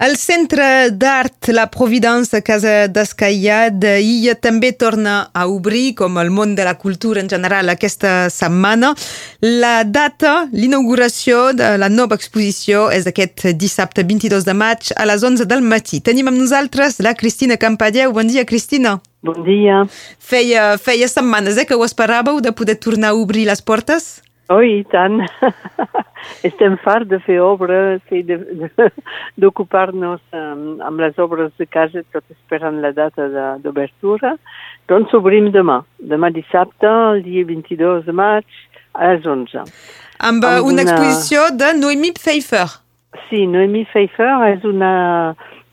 El Centre d'Art La Providence a Casa d'Escaiat i també torna a obrir, com el món de la cultura en general, aquesta setmana. La data, l'inauguració de la nova exposició és aquest dissabte 22 de maig a les 11 del matí. Tenim amb nosaltres la Cristina Campadeu. Bon dia, Cristina. Bon dia. Feia, feia setmanes eh, que ho esperàveu de poder tornar a obrir les portes? Oh, i tant. Estem farts de fer obres i d'ocupar-nos amb, amb les obres de casa, tot esperant la data d'obertura. Doncs obrim demà, demà dissabte, el dia 22 de maig, a les 11. Amb, amb una, una exposició de Noemi Pfeiffer. Sí, Noemi Pfeiffer és una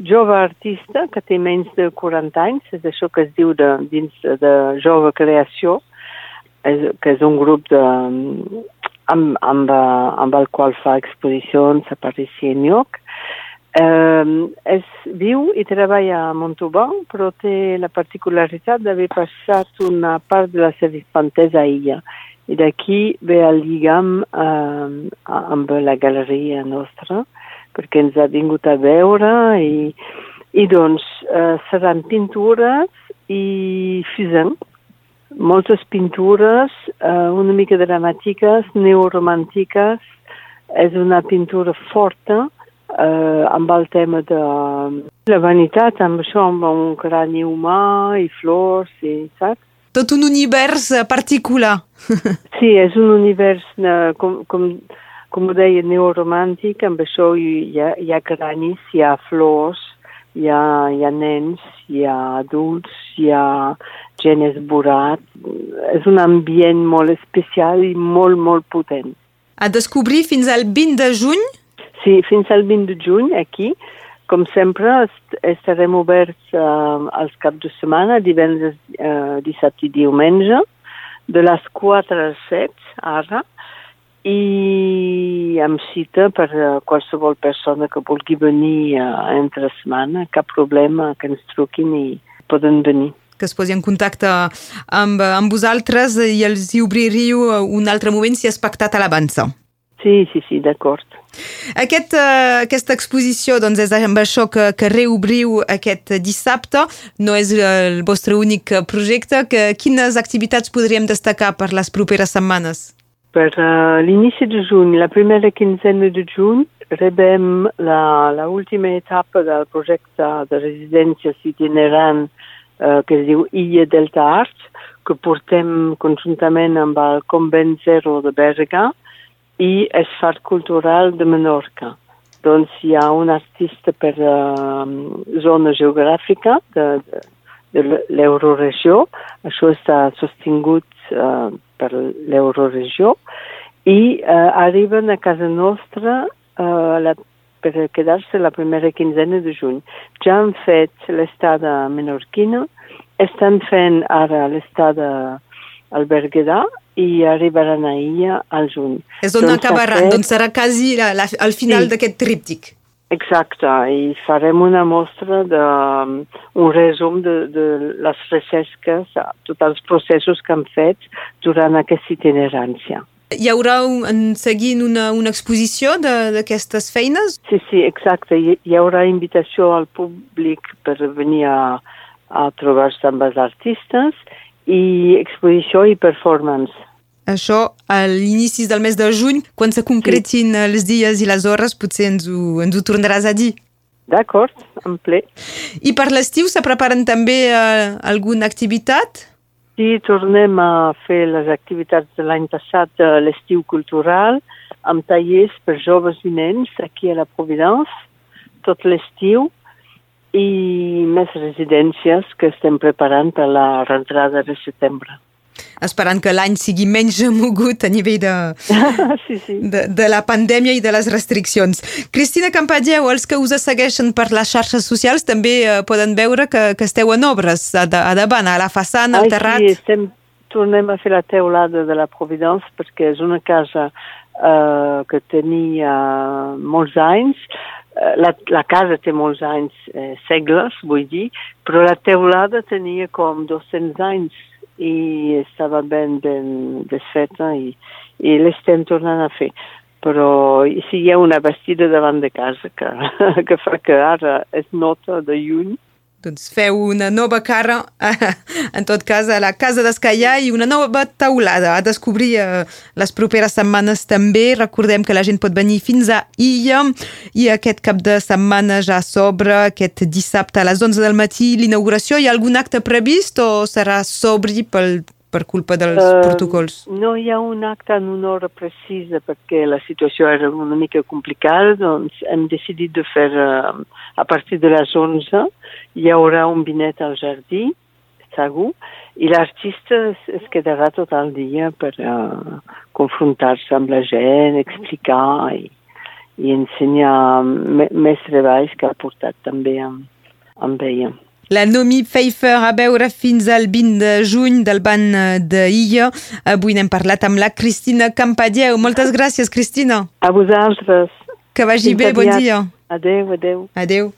jove artista que té menys de 40 anys, és això que es diu de, dins de jove creació, és, que és un grup de, amb, amb, amb el qual fa exposicions a París i enlloc. Eh, és viu i treballa a Montauban, però té la particularitat d'haver passat una part de la seva infantesa a illa. I d'aquí ve el lligam eh, amb la galeria nostra, perquè ens ha vingut a veure i, i doncs eh, seran pintures i fusen, moltes pintures, eh, una mica dramàtiques, neoromàntiques. És una pintura forta eh, amb el tema de la vanitat, amb això, amb un crani humà i flors, i, saps? Tot un univers eh, particular. sí, és un univers, eh, com, com, com ho deia, neoromàntic, amb això hi ha, hi ha cranis, hi ha flors, hi ha, hi ha nens, hi ha adults, hi ha gent esborat. És un ambient molt especial i molt, molt potent. A descobrir fins al 20 de juny? Sí, fins al 20 de juny aquí. Com sempre, estarem oberts uh, als caps de setmana, divendres, uh, dissabte i diumenge, de les 4 a les 7, ara, i amb cita per uh, qualsevol persona que vulgui venir uh, entre setmana, cap problema, que ens truquin i poden venir que es posi en contacte amb, amb vosaltres i els hi obriríeu un altre moment si és pactat a l'avança. Sí, sí, sí, d'acord. Aquest, uh, aquesta exposició doncs, és amb això que, que reobriu aquest dissabte. No és el vostre únic projecte. Que, quines activitats podríem destacar per les properes setmanes? Per uh, l'inici de juny, la primera quinzena de juny, rebem la, última etapa del projecte de residències itinerant eh, que es diu Illa Delta Arts, que portem conjuntament amb el Convent Zero de Berga i el Fart Cultural de Menorca. Doncs hi ha un artista per uh, zona geogràfica de, de, de l'euroregió, això està sostingut uh, per l'euroregió, i uh, arriben a casa nostra uh, la per quedar-se la primera quinzena de juny. Ja han fet l'estada menorquina, estan fent ara l'estada al Berguedà i arribaran a Illa al juny. És on doncs acabaran, fet... doncs serà quasi la, la, al final sí. d'aquest tríptic. Exacte, i farem una mostra de un resum de, de les recerques, tots els processos que han fet durant aquesta itinerància. Hi haurà un, seguint una, una exposició d'aquestes feines? Sí, sí, exacte. Hi, hi haurà invitació al públic per venir a, a trobar-se amb els artistes i exposició i performance. Això a l'inici del mes de juny, quan se concretin sí. els dies i les hores, potser ens ho, ens ho tornaràs a dir. D'acord, en ple. I per l'estiu se preparen també uh, alguna activitat? Sí, tornem a fer les activitats de l'any passat de l'estiu cultural amb tallers per joves i nens aquí a la Providence tot l'estiu i més residències que estem preparant per la rentrada de setembre esperant que l'any sigui menys mogut a nivell de, sí, sí. de, de la pandèmia i de les restriccions. Cristina Campadeu, els que us segueixen per les xarxes socials també eh, poden veure que, que esteu en obres a, de, a davant, a la façana, al terrat. Sí, estem, tornem a fer la teulada de la Providence perquè és una casa eh, que tenia molts anys, eh, la, la casa té molts anys, eh, segles, vull dir, però la teulada tenia com 200 anys i estava ben, ben desfeta i, i l'estem tornant a fer. però si hi ha una vestida davant de casa que, que fa que ara es nota de lluny, doncs feu una nova cara, en tot cas, a la Casa d'Escaià i una nova taulada a descobrir eh, les properes setmanes també. Recordem que la gent pot venir fins a Illa i aquest cap de setmana ja s'obre aquest dissabte a les 11 del matí l'inauguració. Hi ha algun acte previst o serà sobri pel per culpa dels uh, protocols? No hi ha un acte en una hora precisa perquè la situació era una mica complicada, doncs hem decidit de fer uh, a partir de les 11 hi haurà un vinet al jardí, segur, i l'artista es, es quedarà tot el dia per uh, confrontar-se amb la gent, explicar i, i ensenyar més treballs que ha portat també amb, amb ella. La Nomi Pfeiffer a veure fins al 20 de juny del ban d'Illa. Avui n'hem parlat amb la Cristina Campadieu. Moltes gràcies, Cristina. A vosaltres. Que vagi Fins bé, bon dia. Adeu, adeu. Adeu.